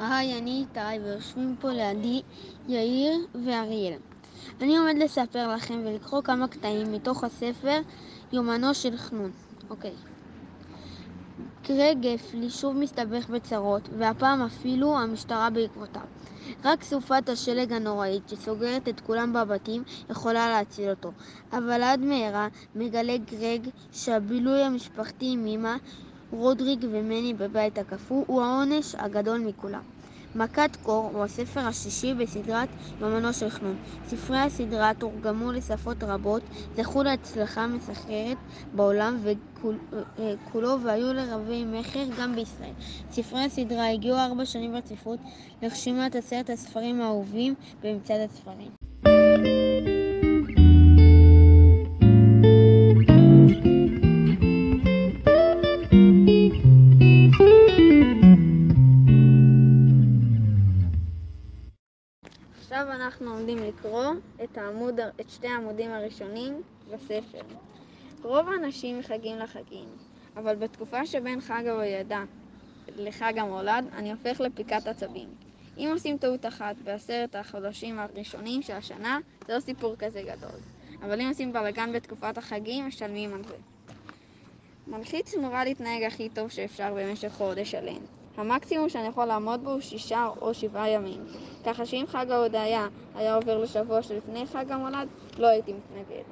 אני איתי ויושבים פה לידי יאיר ואריאל. אני עומד לספר לכם ולקרוא כמה קטעים מתוך הספר יומנו של חנון. אוקיי. קרג גפלי שוב מסתבך בצרות, והפעם אפילו המשטרה בעקבותיו. רק סופת השלג הנוראית שסוגרת את כולם בבתים יכולה להציל אותו. אבל עד מהרה מגלה גרג שהבילוי המשפחתי עם אמא רודריג ומני בבית הקפוא הוא העונש הגדול מכולם. מכת קור הוא הספר השישי בסדרת יומנו של חנון. ספרי הסדרה תורגמו לשפות רבות, זכו להצלחה מסחררת בעולם וכולו אה, והיו לרבי מכר גם בישראל. ספרי הסדרה הגיעו ארבע שנים ברציפות לרשימת עשרת הספרים האהובים במצעד הספרים. אנחנו עומדים לקרוא את, העמוד, את שתי העמודים הראשונים בספר. רוב האנשים מחגים לחגים, אבל בתקופה שבין חג ההולדה לחג המולד, אני הופך לפיקת עצבים. אם עושים טעות אחת בעשרת החודשים הראשונים של השנה, זה לא סיפור כזה גדול. אבל אם עושים בלאגן בתקופת החגים, משלמים על זה. מלחיץ נורא להתנהג הכי טוב שאפשר במשך חודש שלם. המקסימום שאני יכול לעמוד בו הוא שישה או שבעה ימים. ככה שאם חג ההודיה היה עובר לשבוע שלפני חג המולד, לא הייתי מתנגד.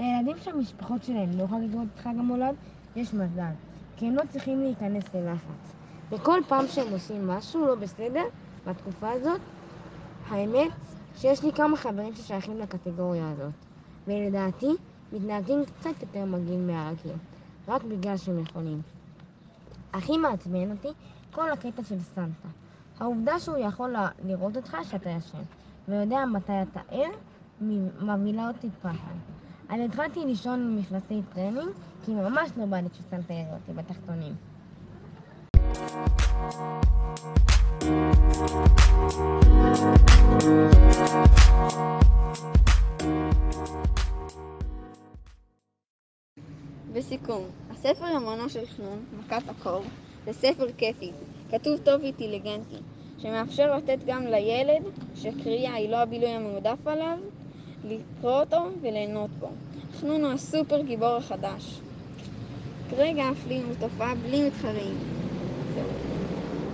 לילדים שהמשפחות שלהם לא חגגות את חג המולד, יש מזל, כי הם לא צריכים להיכנס ללחץ. וכל פעם שהם עושים משהו לא בסדר, בתקופה הזאת, האמת שיש לי כמה חברים ששייכים לקטגוריה הזאת, ולדעתי מתנהגים קצת יותר מגעיל מהרגיל, רק בגלל שהם יכולים. הכי מעצבן אותי כל הקטע של סנטה. העובדה שהוא יכול לראות אותך שאתה ישן, ויודע מתי אתה ער, מבהילה אותי פחד. אני התחלתי לישון עם טרנינג, כי ממש לא בא לי שסנטה יראה אותי בתחתונים. בסיכום, הספר יומנו של חנון, מכת הקור, זה ספר כיפי, כתוב טוב ואינטליגנטי, שמאפשר לתת גם לילד, שקריאה היא לא הבילוי המועדף עליו, לקרוא אותו וליהנות בו. חנון הוא הסופר גיבור החדש. קרג אפלי הוא תופעה בלי מתחרים. yeah